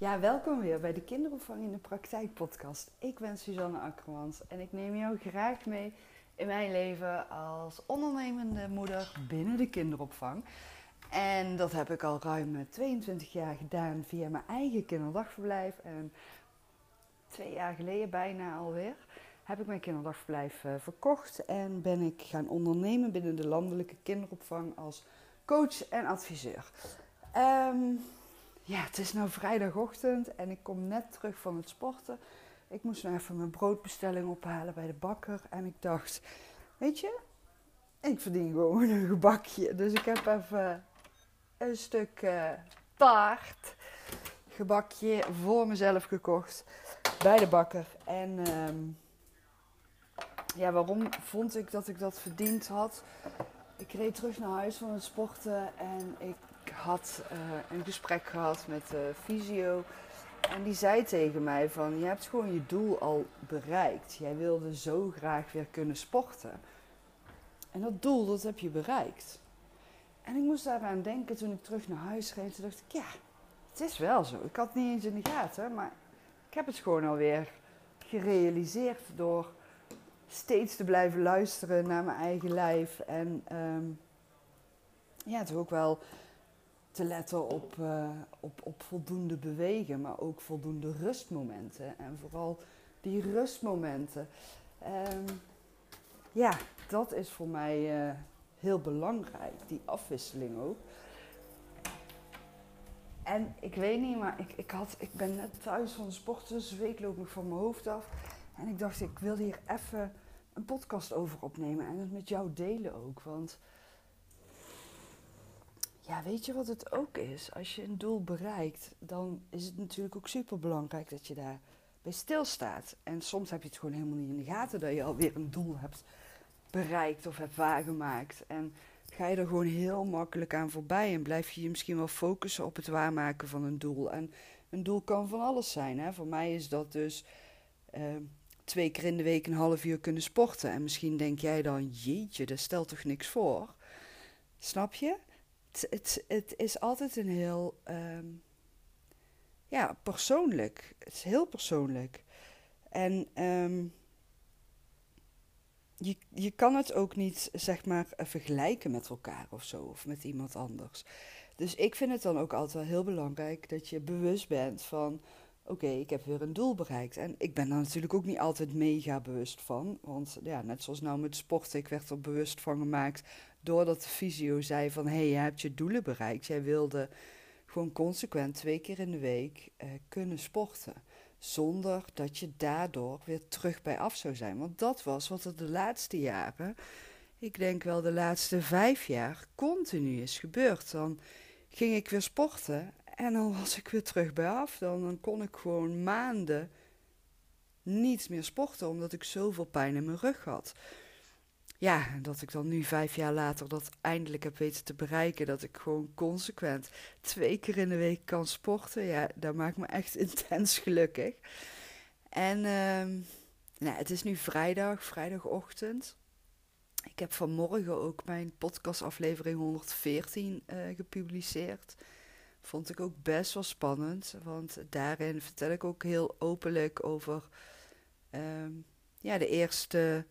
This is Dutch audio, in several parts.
Ja, welkom weer bij de Kinderopvang in de Praktijk podcast. Ik ben Suzanne Akkermans en ik neem jou graag mee in mijn leven als ondernemende moeder binnen de kinderopvang. En dat heb ik al ruim 22 jaar gedaan via mijn eigen kinderdagverblijf. En twee jaar geleden bijna alweer heb ik mijn kinderdagverblijf uh, verkocht en ben ik gaan ondernemen binnen de landelijke kinderopvang als coach en adviseur. Um, ja, het is nou vrijdagochtend en ik kom net terug van het sporten. Ik moest nou even mijn broodbestelling ophalen bij de bakker. En ik dacht, weet je, ik verdien gewoon een gebakje. Dus ik heb even een stuk uh, taart, gebakje voor mezelf gekocht bij de bakker. En ehm, ja, waarom vond ik dat ik dat verdiend had? Ik reed terug naar huis van het sporten en ik had uh, een gesprek gehad met de fysio. En die zei tegen mij van, je hebt gewoon je doel al bereikt. Jij wilde zo graag weer kunnen sporten. En dat doel, dat heb je bereikt. En ik moest daaraan denken toen ik terug naar huis reed. Toen dacht ik, ja, het is wel zo. Ik had het niet eens in de gaten, maar ik heb het gewoon alweer gerealiseerd door steeds te blijven luisteren naar mijn eigen lijf. En um, ja, toch ook wel te letten op, uh, op, op voldoende bewegen, maar ook voldoende rustmomenten. En vooral die rustmomenten. Um, ja, dat is voor mij uh, heel belangrijk, die afwisseling ook. En ik weet niet, maar ik, ik, had, ik ben net thuis van de dus week loop ik van mijn hoofd af. En ik dacht, ik wil hier even een podcast over opnemen en het met jou delen ook. Want ja, weet je wat het ook is? Als je een doel bereikt, dan is het natuurlijk ook super belangrijk dat je daar bij stilstaat. En soms heb je het gewoon helemaal niet in de gaten dat je alweer een doel hebt bereikt of hebt waargemaakt. En ga je er gewoon heel makkelijk aan voorbij en blijf je je misschien wel focussen op het waarmaken van een doel. En een doel kan van alles zijn. Hè? Voor mij is dat dus uh, twee keer in de week een half uur kunnen sporten. En misschien denk jij dan, jeetje, dat stelt toch niks voor? Snap je? Het, het, is altijd een heel. Um, ja, persoonlijk. Het is heel persoonlijk. En um, je, je kan het ook niet, zeg maar, vergelijken met elkaar of zo, of met iemand anders. Dus ik vind het dan ook altijd wel heel belangrijk dat je bewust bent van: oké, ik heb weer een doel bereikt. En ik ben daar natuurlijk ook niet altijd mega bewust van. Want ja, net zoals nou met sporten, ik werd er bewust van gemaakt doordat de fysio zei van... hé, hey, je hebt je doelen bereikt. Jij wilde gewoon consequent twee keer in de week uh, kunnen sporten. Zonder dat je daardoor weer terug bij af zou zijn. Want dat was wat er de laatste jaren, ik denk wel de laatste vijf jaar, continu is gebeurd. Dan ging ik weer sporten en dan was ik weer terug bij af. Dan, dan kon ik gewoon maanden niet meer sporten, omdat ik zoveel pijn in mijn rug had ja, dat ik dan nu vijf jaar later dat eindelijk heb weten te bereiken. Dat ik gewoon consequent twee keer in de week kan sporten. Ja, dat maakt me echt intens gelukkig. En uh, nou, het is nu vrijdag, vrijdagochtend. Ik heb vanmorgen ook mijn podcastaflevering 114 uh, gepubliceerd. Vond ik ook best wel spannend, want daarin vertel ik ook heel openlijk over uh, ja, de eerste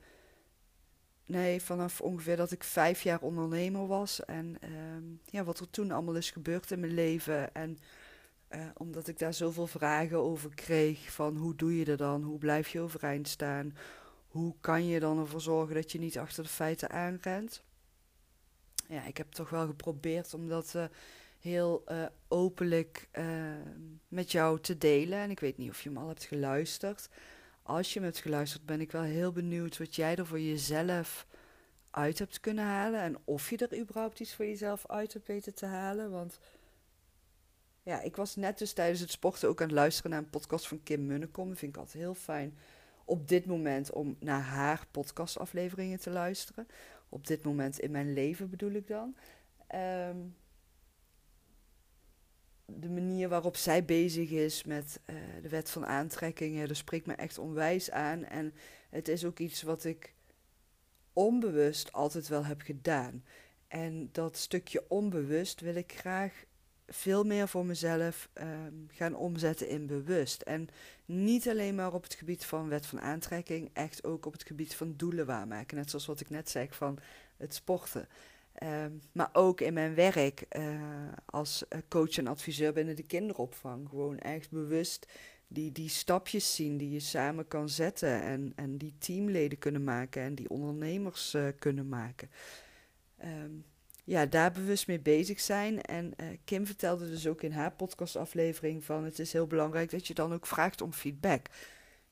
Nee, vanaf ongeveer dat ik vijf jaar ondernemer was. En ehm, ja, wat er toen allemaal is gebeurd in mijn leven. En uh, omdat ik daar zoveel vragen over kreeg. Van hoe doe je dat dan? Hoe blijf je overeind staan? Hoe kan je dan ervoor zorgen dat je niet achter de feiten aanrent? Ja, ik heb toch wel geprobeerd om dat uh, heel uh, openlijk met jou te delen. En ik weet niet of je hem al hebt geluisterd als je me hebt geluisterd, ben ik wel heel benieuwd wat jij er voor jezelf uit hebt kunnen halen. En of je er überhaupt iets voor jezelf uit hebt weten te halen. Want ja, ik was net dus tijdens het sporten ook aan het luisteren naar een podcast van Kim Munnekom. Dat vind ik altijd heel fijn op dit moment om naar haar podcastafleveringen te luisteren. Op dit moment in mijn leven bedoel ik dan. Um, de manier waarop zij bezig is met uh, de wet van aantrekking, dat spreekt me echt onwijs aan. En het is ook iets wat ik onbewust altijd wel heb gedaan. En dat stukje onbewust wil ik graag veel meer voor mezelf ehm, gaan omzetten in bewust. En niet alleen maar op het gebied van wet van aantrekking, echt ook op het gebied van doelen waarmaken. Net zoals wat ik net zei van het sporten. Ehm, maar ook in mijn werk uh, als coach en adviseur binnen de kinderopvang. Gewoon echt bewust die, die stapjes zien die je samen kan zetten. En, en die teamleden kunnen maken en die ondernemers uh, kunnen maken. Um, ja, daar bewust mee bezig zijn. En Kim vertelde dus ook in haar podcastaflevering van het is heel belangrijk dat je dan ook vraagt om feedback.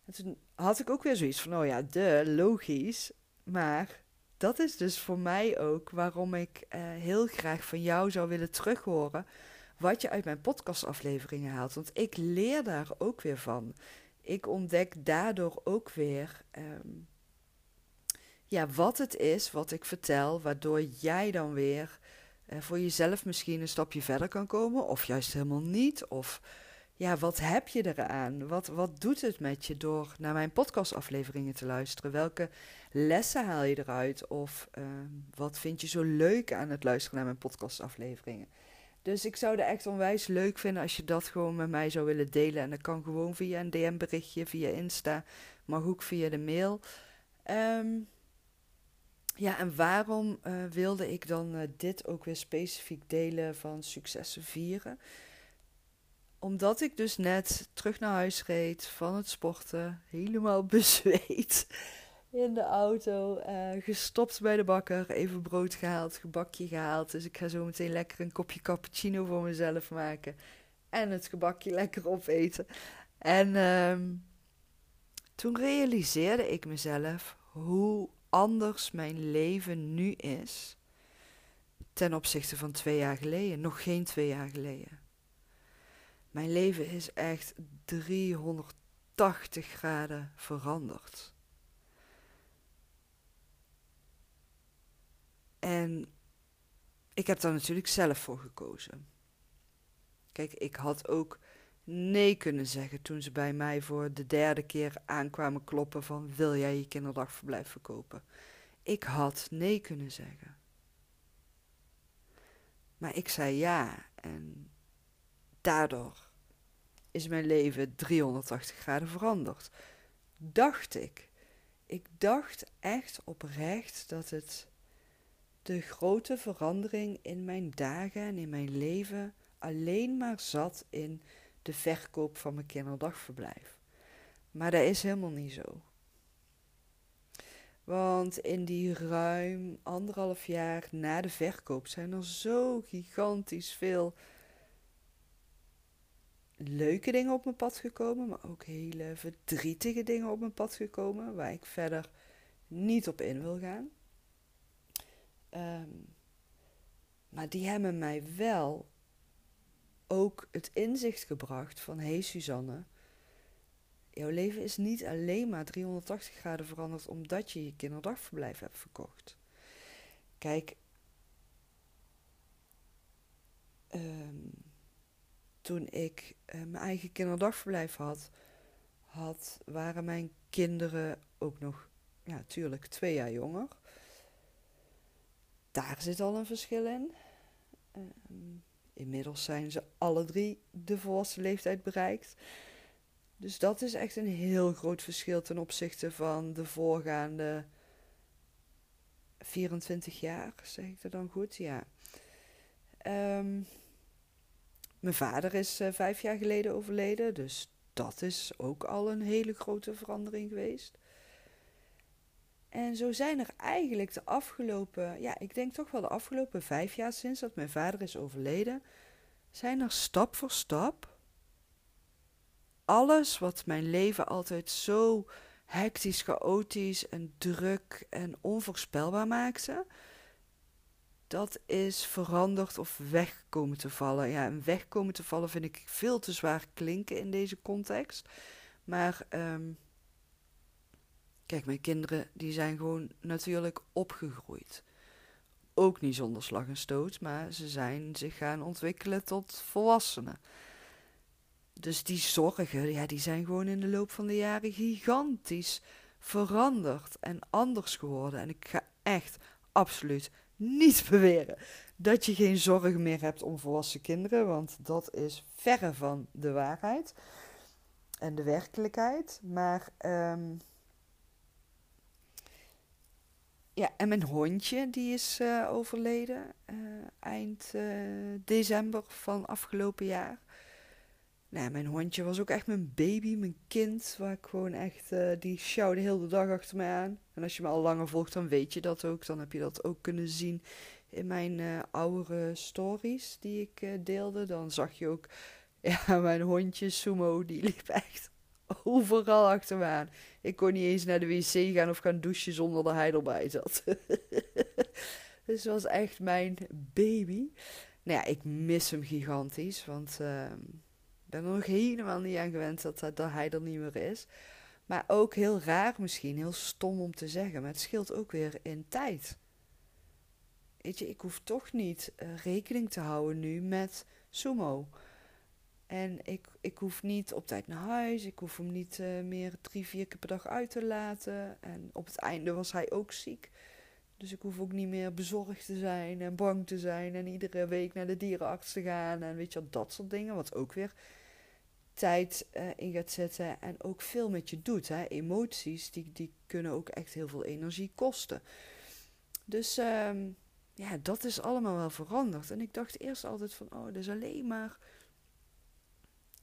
En toen had ik ook weer zoiets van, oh ja, de logisch. Maar dat is dus voor mij ook waarom ik uh, heel graag van jou zou willen terughoren wat je uit mijn podcastafleveringen haalt. Want ik leer daar ook weer van. Ik ontdek daardoor ook weer um, ja, wat het is wat ik vertel, waardoor jij dan weer uh, voor jezelf misschien een stapje verder kan komen, of juist helemaal niet. Of ja, wat heb je eraan? Wat, wat doet het met je door naar mijn podcastafleveringen te luisteren? Welke lessen haal je eruit? Of uh, wat vind je zo leuk aan het luisteren naar mijn podcastafleveringen? Dus ik zou het echt onwijs leuk vinden als je dat gewoon met mij zou willen delen. En dat kan gewoon via een DM-berichtje, via Insta, maar ook via de mail. Um, ja, en waarom uh, wilde ik dan uh, dit ook weer specifiek delen van successen vieren? Omdat ik dus net terug naar huis reed van het sporten, helemaal bezweet in de auto, uh, gestopt bij de bakker, even brood gehaald, gebakje gehaald. Dus ik ga zo meteen lekker een kopje cappuccino voor mezelf maken en het gebakje lekker opeten. En uh, toen realiseerde ik mezelf hoe anders mijn leven nu is ten opzichte van twee jaar geleden, nog geen twee jaar geleden. Mijn leven is echt 380 graden veranderd. En ik heb daar natuurlijk zelf voor gekozen. Kijk, ik had ook nee kunnen zeggen toen ze bij mij voor de derde keer aankwamen kloppen van wil jij je kinderdagverblijf verkopen? Ik had nee kunnen zeggen. Maar ik zei ja en daardoor is mijn leven 380 graden veranderd. Dacht ik. Ik dacht echt oprecht dat het de grote verandering in mijn dagen en in mijn leven alleen maar zat in de verkoop van mijn kinderdagverblijf. Maar dat is helemaal niet zo. Want in die ruim anderhalf jaar na de verkoop zijn er zo gigantisch veel leuke dingen op mijn pad gekomen, maar ook hele verdrietige dingen op mijn pad gekomen, waar ik verder niet op in wil gaan. Um, maar die hebben mij wel ook het inzicht gebracht van hé hey Suzanne, jouw leven is niet alleen maar 380 graden veranderd omdat je je kinderdagverblijf hebt verkocht. Kijk, um, toen ik uh, mijn eigen kinderdagverblijf had, had, waren mijn kinderen ook nog, ja, tuurlijk, twee jaar jonger. Daar zit al een verschil in. Um, Inmiddels zijn ze alle drie de volwassen leeftijd bereikt. Dus dat is echt een heel groot verschil ten opzichte van de voorgaande 24 jaar, zeg ik dat dan goed? Ja. Um, mijn vader is uh, vijf jaar geleden overleden, dus dat is ook al een hele grote verandering geweest. En zo zijn er eigenlijk de afgelopen, ja, ik denk toch wel de afgelopen vijf jaar sinds dat mijn vader is overleden, zijn er stap voor stap alles wat mijn leven altijd zo hectisch, chaotisch en druk en onvoorspelbaar maakte, dat is veranderd of wegkomen te vallen. Ja, en wegkomen te vallen vind ik veel te zwaar klinken in deze context. Maar um, Kijk, mijn kinderen die zijn gewoon natuurlijk opgegroeid. Ook niet zonder slag en stoot, maar ze zijn zich gaan ontwikkelen tot volwassenen. Dus die zorgen, ja, die zijn gewoon in de loop van de jaren gigantisch veranderd en anders geworden. En ik ga echt absoluut niet beweren dat je geen zorgen meer hebt om volwassen kinderen, want dat is verre van de waarheid en de werkelijkheid. Maar um, ja, en mijn hondje die is uh, overleden uh, eind uh, december van afgelopen jaar. Nou, mijn hondje was ook echt mijn baby, mijn kind, waar ik gewoon echt, die sjouwde heel de dag achter mij aan. En als je me al langer volgt, dan weet je dat ook. Dan heb je dat ook kunnen zien in mijn uh, oudere stories die ik uh, deelde. Dan zag je ook, ja, mijn hondje Sumo, die liep echt overal achter me aan. Ik kon niet eens naar de wc gaan of gaan douchen zonder dat hij erbij zat. dus het was echt mijn baby. Nou ja, ik mis hem gigantisch, want ik ben er nog helemaal niet aan gewend dat, dat hij er niet meer is. Maar ook heel raar misschien, heel stom om te zeggen, maar het scheelt ook weer in tijd. Weet je, ik hoef toch niet uh, rekening te houden nu met Sumo. En ik, ik hoef niet op tijd naar huis. Ik hoef hem niet uh, meer drie, vier keer per dag uit te laten. En op het einde was hij ook ziek. Dus ik hoef ook niet meer bezorgd te zijn en bang te zijn. En iedere week naar de dierenarts te gaan. En weet je dat soort dingen. Wat ook weer tijd uh, in gaat zetten. En ook veel met je doet. Hè. Emoties, die, die kunnen ook echt heel veel energie kosten. Dus um, ja, dat is allemaal wel veranderd. En ik dacht eerst altijd van, oh, dat is alleen maar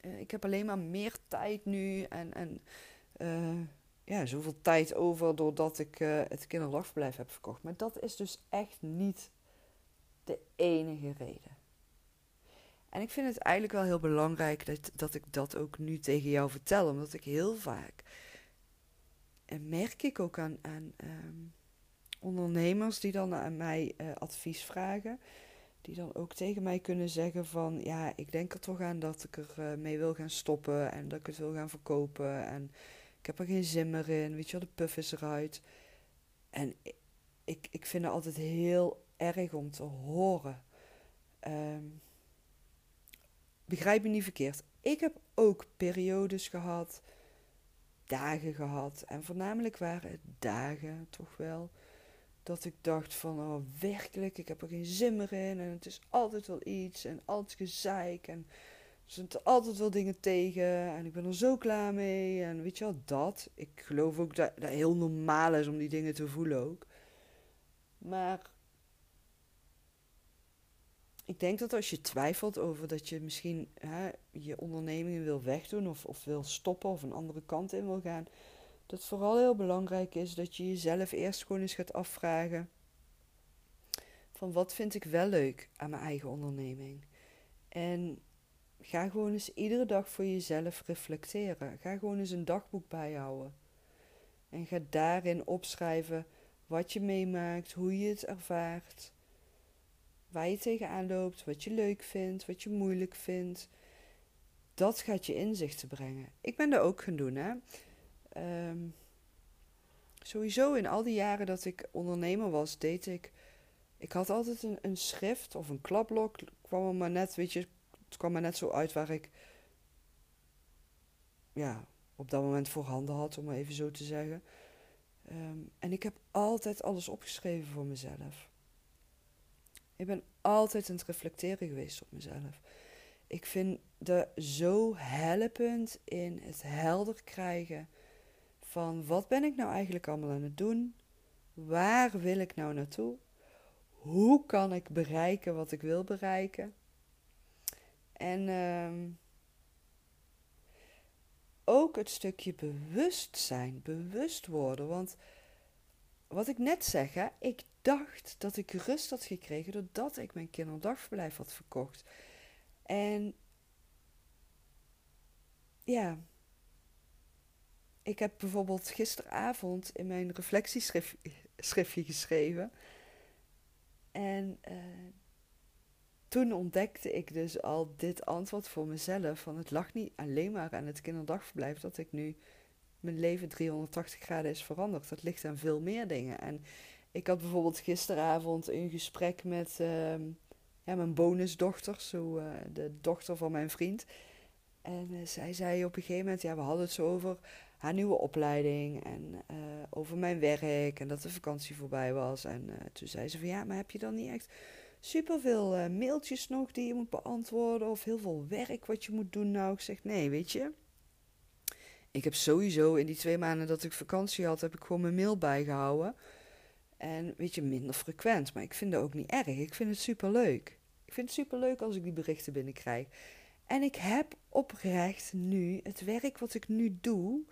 uh, ik heb alleen maar meer tijd nu en, en uh, ja, zoveel tijd over doordat ik het kinderdagverblijf heb verkocht. Maar dat is dus echt niet de enige reden. En ik vind het eigenlijk wel heel belangrijk dat, dat ik dat ook nu tegen jou vertel, omdat ik heel vaak, en merk ik ook aan, um, ondernemers die dan aan mij advies vragen die dan ook tegen mij kunnen zeggen van ja, ik denk er toch aan dat ik er uh, mee wil gaan stoppen en dat ik het wil gaan verkopen en ik heb er geen zin meer in, weet je wel, de puff is eruit. En ik, ik vind het altijd heel erg om te horen. Um, begrijp me niet verkeerd. Ik heb ook periodes gehad, dagen gehad. En voornamelijk waren het dagen toch wel dat ik dacht van, oh werkelijk, ik heb er geen zin meer in. En het is altijd wel iets en altijd gezeik. En er zijn altijd wel dingen tegen. En ik ben er zo klaar mee. En weet je wel, dat. Ik geloof ook dat dat heel normaal is om die dingen te voelen ook. Maar ik denk dat als je twijfelt over dat je misschien hè, je ondernemingen wil wegdoen of, of wil stoppen of een andere kant in wil gaan dat vooral heel belangrijk is dat je jezelf eerst gewoon eens gaat afvragen: van wat vind ik wel leuk aan mijn eigen onderneming? En ga gewoon eens iedere dag voor jezelf reflecteren. Ga gewoon eens een dagboek bijhouden. En ga daarin opschrijven wat je meemaakt, hoe je het ervaart, waar je tegenaan loopt, wat je leuk vindt, wat je moeilijk vindt. Dat gaat je inzichten brengen. Ik ben dat ook gaan doen, hè. Um, sowieso in al die jaren dat ik ondernemer was, deed ik. Ik had altijd een, een schrift of een klapblok. kwam er maar net, weet je, het kwam maar net zo uit waar ik. Ja, op dat moment voorhanden had, om maar even zo te zeggen. Um, en ik heb altijd alles opgeschreven voor mezelf. Ik ben altijd aan het reflecteren geweest op mezelf. Ik vind dat zo helpend in het helder krijgen van wat ben ik nou eigenlijk allemaal aan het doen? Waar wil ik nou naartoe? Hoe kan ik bereiken wat ik wil bereiken? En uh, ook het stukje bewustzijn, bewust worden. Want wat ik net zeg, hè, ik dacht dat ik rust had gekregen doordat ik mijn kinderdagverblijf had verkocht. En ja, ik heb bijvoorbeeld gisteravond in mijn reflectieschriftje geschreven. En uh, toen ontdekte ik dus al dit antwoord voor mezelf. Van het lag niet alleen maar aan het kinderdagverblijf dat ik nu mijn leven 380 graden is veranderd. Dat ligt aan veel meer dingen. En ik had bijvoorbeeld gisteravond een gesprek met uh, ja, mijn bonusdochter, zo, uh, de dochter van mijn vriend. En uh, zij zei op een gegeven moment, ja, we hadden het zo over haar nieuwe opleiding en eh, over mijn werk en dat de vakantie voorbij was. En toen zei ze van ja, maar heb je dan niet echt superveel mailtjes nog die je moet beantwoorden of heel veel werk wat je moet doen? Nou, ik zeg nee, weet je. Ik heb sowieso in die twee maanden dat ik vakantie had, heb ik gewoon mijn mail bijgehouden. En weet je, minder frequent. Maar ik vind het ook niet erg. Ik vind het super leuk. Ik vind het super leuk als ik die berichten binnenkrijg. En ik heb oprecht nu het werk wat ik nu doe,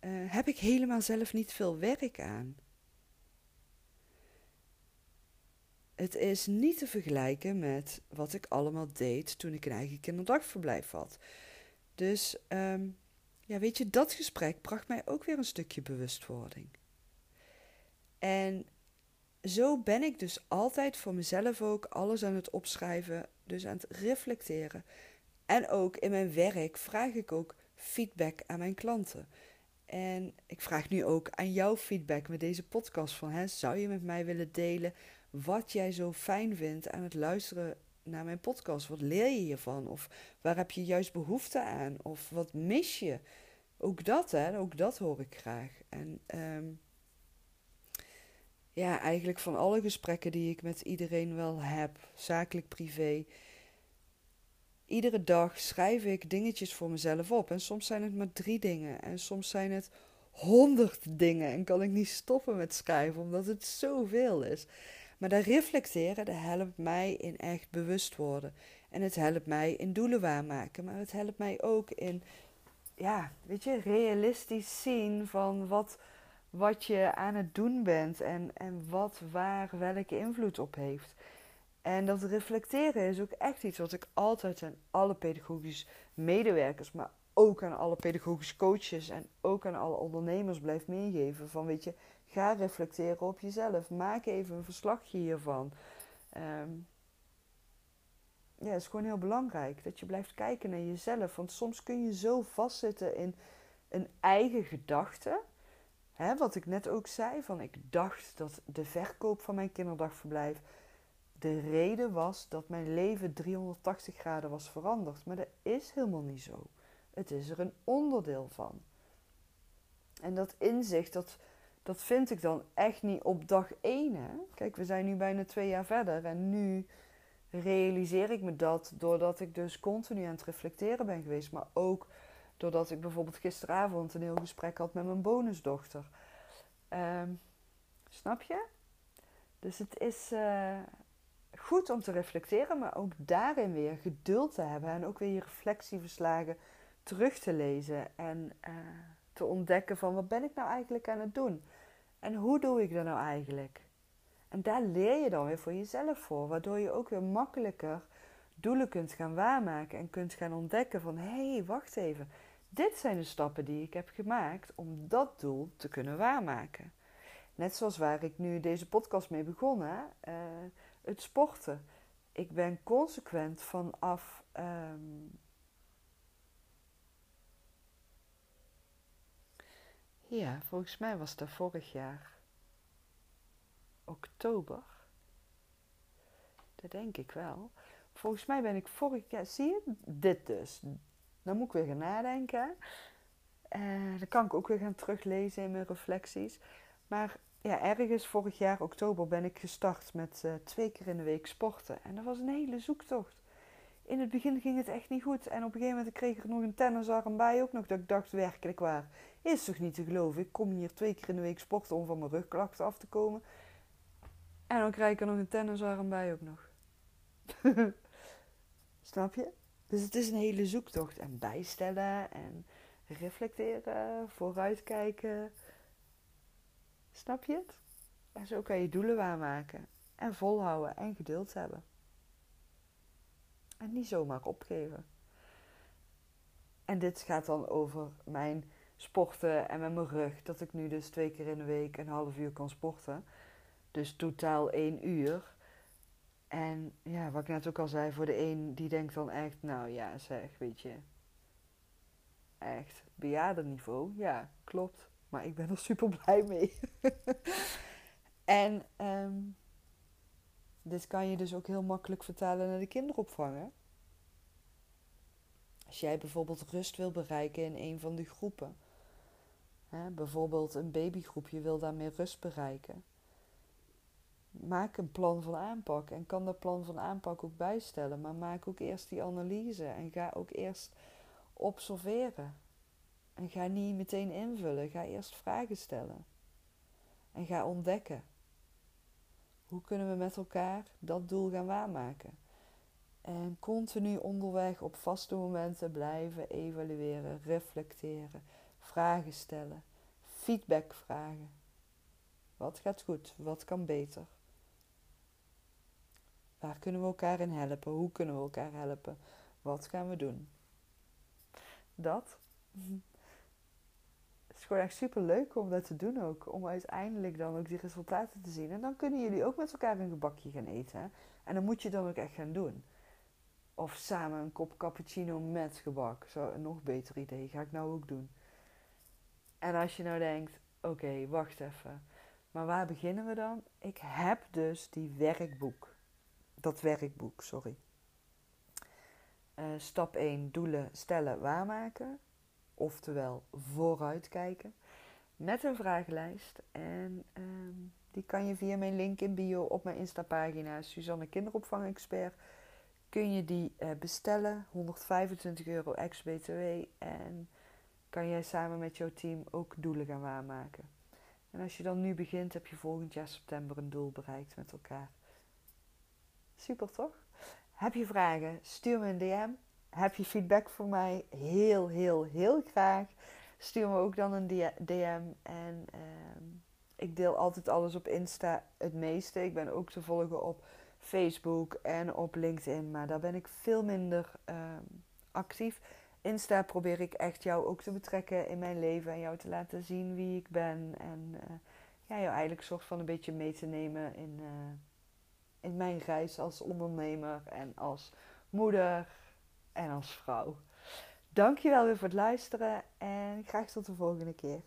uh, heb ik helemaal zelf niet veel werk aan. Het is niet te vergelijken met wat ik allemaal deed toen ik een eigen kinderdagverblijf had. Dus um, ja, weet je, dat gesprek bracht mij ook weer een stukje bewustwording. En zo ben ik dus altijd voor mezelf ook alles aan het opschrijven, dus aan het reflecteren. En ook in mijn werk vraag ik ook feedback aan mijn klanten. En ik vraag nu ook aan jouw feedback met deze podcast van, hè, zou je met mij willen delen wat jij zo fijn vindt aan het luisteren naar mijn podcast? Wat leer je hiervan? Of waar heb je juist behoefte aan? Of wat mis je? Ook dat, hè, ook dat hoor ik graag. En um, ja, eigenlijk van alle gesprekken die ik met iedereen wel heb, zakelijk, privé. Iedere dag schrijf ik dingetjes voor mezelf op. En soms zijn het maar drie dingen. En soms zijn het honderd dingen. En kan ik niet stoppen met schrijven, omdat het zoveel is. Maar dat reflecteren, dat helpt mij in echt bewust worden. En het helpt mij in doelen waarmaken. Maar het helpt mij ook in, ja, weet je, realistisch zien van wat wat je aan het doen bent en, en wat waar welke invloed op heeft. En dat reflecteren is ook echt iets wat ik altijd aan alle pedagogische medewerkers, maar ook aan alle pedagogische coaches en ook aan alle ondernemers blijf meegeven. Van weet je, ga reflecteren op jezelf. Maak even een verslagje hiervan. Um, ja, het is gewoon heel belangrijk dat je blijft kijken naar jezelf. Want soms kun je zo vastzitten in een eigen gedachte Hè, wat ik net ook zei, van ik dacht dat de verkoop van mijn kinderdagverblijf de reden was dat mijn leven 380 graden was veranderd. Maar dat is helemaal niet zo. Het is er een onderdeel van. En dat inzicht, dat, dat vind ik dan echt niet op dag 1. Hè? Kijk, we zijn nu bijna twee jaar verder en nu realiseer ik me dat doordat ik dus continu aan het reflecteren ben geweest, maar ook Doordat ik bijvoorbeeld gisteravond een heel gesprek had met mijn bonusdochter. Ehm, snap je? Dus het is uh, goed om te reflecteren, maar ook daarin weer geduld te hebben. En ook weer je reflectieverslagen terug te lezen. En uh, te ontdekken van wat ben ik nou eigenlijk aan het doen? En hoe doe ik dat nou eigenlijk? En daar leer je dan weer voor jezelf voor. Waardoor je ook weer makkelijker doelen kunt gaan waarmaken. En kunt gaan ontdekken van hé, hey, wacht even dit zijn de stappen die ik heb gemaakt om dat doel te kunnen waarmaken. Net zoals waar ik nu deze podcast mee begonnen, uh, het sporten. Ik ben consequent vanaf. Um, ja, volgens mij was dat vorig jaar oktober. Dat denk ik wel. Volgens mij ben ik vorig jaar, zie je, dit dus. Dan moet ik weer gaan nadenken. Uh, dan kan ik ook weer gaan teruglezen in mijn reflecties. Maar ja, ergens vorig jaar oktober ben ik gestart met uh, twee keer in de week sporten. En dat was een hele zoektocht. In het begin ging het echt niet goed. En op een gegeven moment kreeg ik er nog een tennisarm bij ook nog. Dat ik dacht werkelijk waar. Is toch niet te geloven. Ik kom hier twee keer in de week sporten om van mijn rugklachten af te komen. En dan krijg ik er nog een tennisarm bij ook nog. Snap je? Dus het is een hele zoektocht. En bijstellen en reflecteren, vooruitkijken. Snap je het? En zo kan je doelen waarmaken. En volhouden en geduld hebben. En niet zomaar opgeven. En dit gaat dan over mijn sporten en met mijn rug. Dat ik nu dus twee keer in de week een half uur kan sporten. Dus totaal één uur. En ja, wat ik net ook al zei, voor de een die denkt dan echt, nou ja, zeg, weet je, echt bejaardenniveau. Ja, klopt. Maar ik ben er super blij mee. en um, dit kan je dus ook heel makkelijk vertalen naar de kinderopvang. Als jij bijvoorbeeld rust wil bereiken in een van die groepen, Hè, bijvoorbeeld een babygroepje wil daarmee rust bereiken. Maak een plan van aanpak en kan dat plan van aanpak ook bijstellen. Maar maak ook eerst die analyse en ga ook eerst observeren. En ga niet meteen invullen, ga eerst vragen stellen. En ga ontdekken. Hoe kunnen we met elkaar dat doel gaan waarmaken? En continu onderweg op vaste momenten blijven evalueren, reflecteren, vragen stellen, feedback vragen. Wat gaat goed? Wat kan beter? Waar kunnen we elkaar in helpen? Hoe kunnen we elkaar helpen? Wat gaan we doen? Dat. Het is gewoon echt super leuk om dat te doen ook. Om uiteindelijk dan ook die resultaten te zien. En dan kunnen jullie ook met elkaar een gebakje gaan eten. En dan moet je dan ook echt gaan doen. Of samen een kop cappuccino met gebak. Zo een nog beter idee. Ga ik nou ook doen. En als je nou denkt, oké, wacht even. Maar waar beginnen we dan? Ik heb dus die werkboek. Dat werkboek, sorry. Uh, stap 1, doelen stellen, waarmaken. Oftewel, vooruitkijken. Met een vragenlijst. En uh, die kan je via mijn link in bio op mijn Insta-pagina Suzanne Kinderopvang Expert kun je die uh, bestellen. 125 euro ex-BTW. En kan jij samen met jouw team ook doelen gaan waarmaken. En als je dan nu begint, heb je volgend jaar september een doel bereikt met elkaar. Super toch? Heb je vragen? Stuur me een DM. Heb je feedback voor mij? Heel, heel, heel graag. Stuur me ook dan een DM. En uh, ik deel altijd alles op Insta het meeste. Ik ben ook te volgen op Facebook en op LinkedIn. Maar daar ben ik veel minder uh, actief. Insta probeer ik echt jou ook te betrekken in mijn leven en jou te laten zien wie ik ben. En uh, ja, jou eigenlijk soort van een beetje mee te nemen in, uh, in mijn reis als ondernemer en als moeder en als vrouw. Dankjewel weer voor het luisteren en graag tot de volgende keer.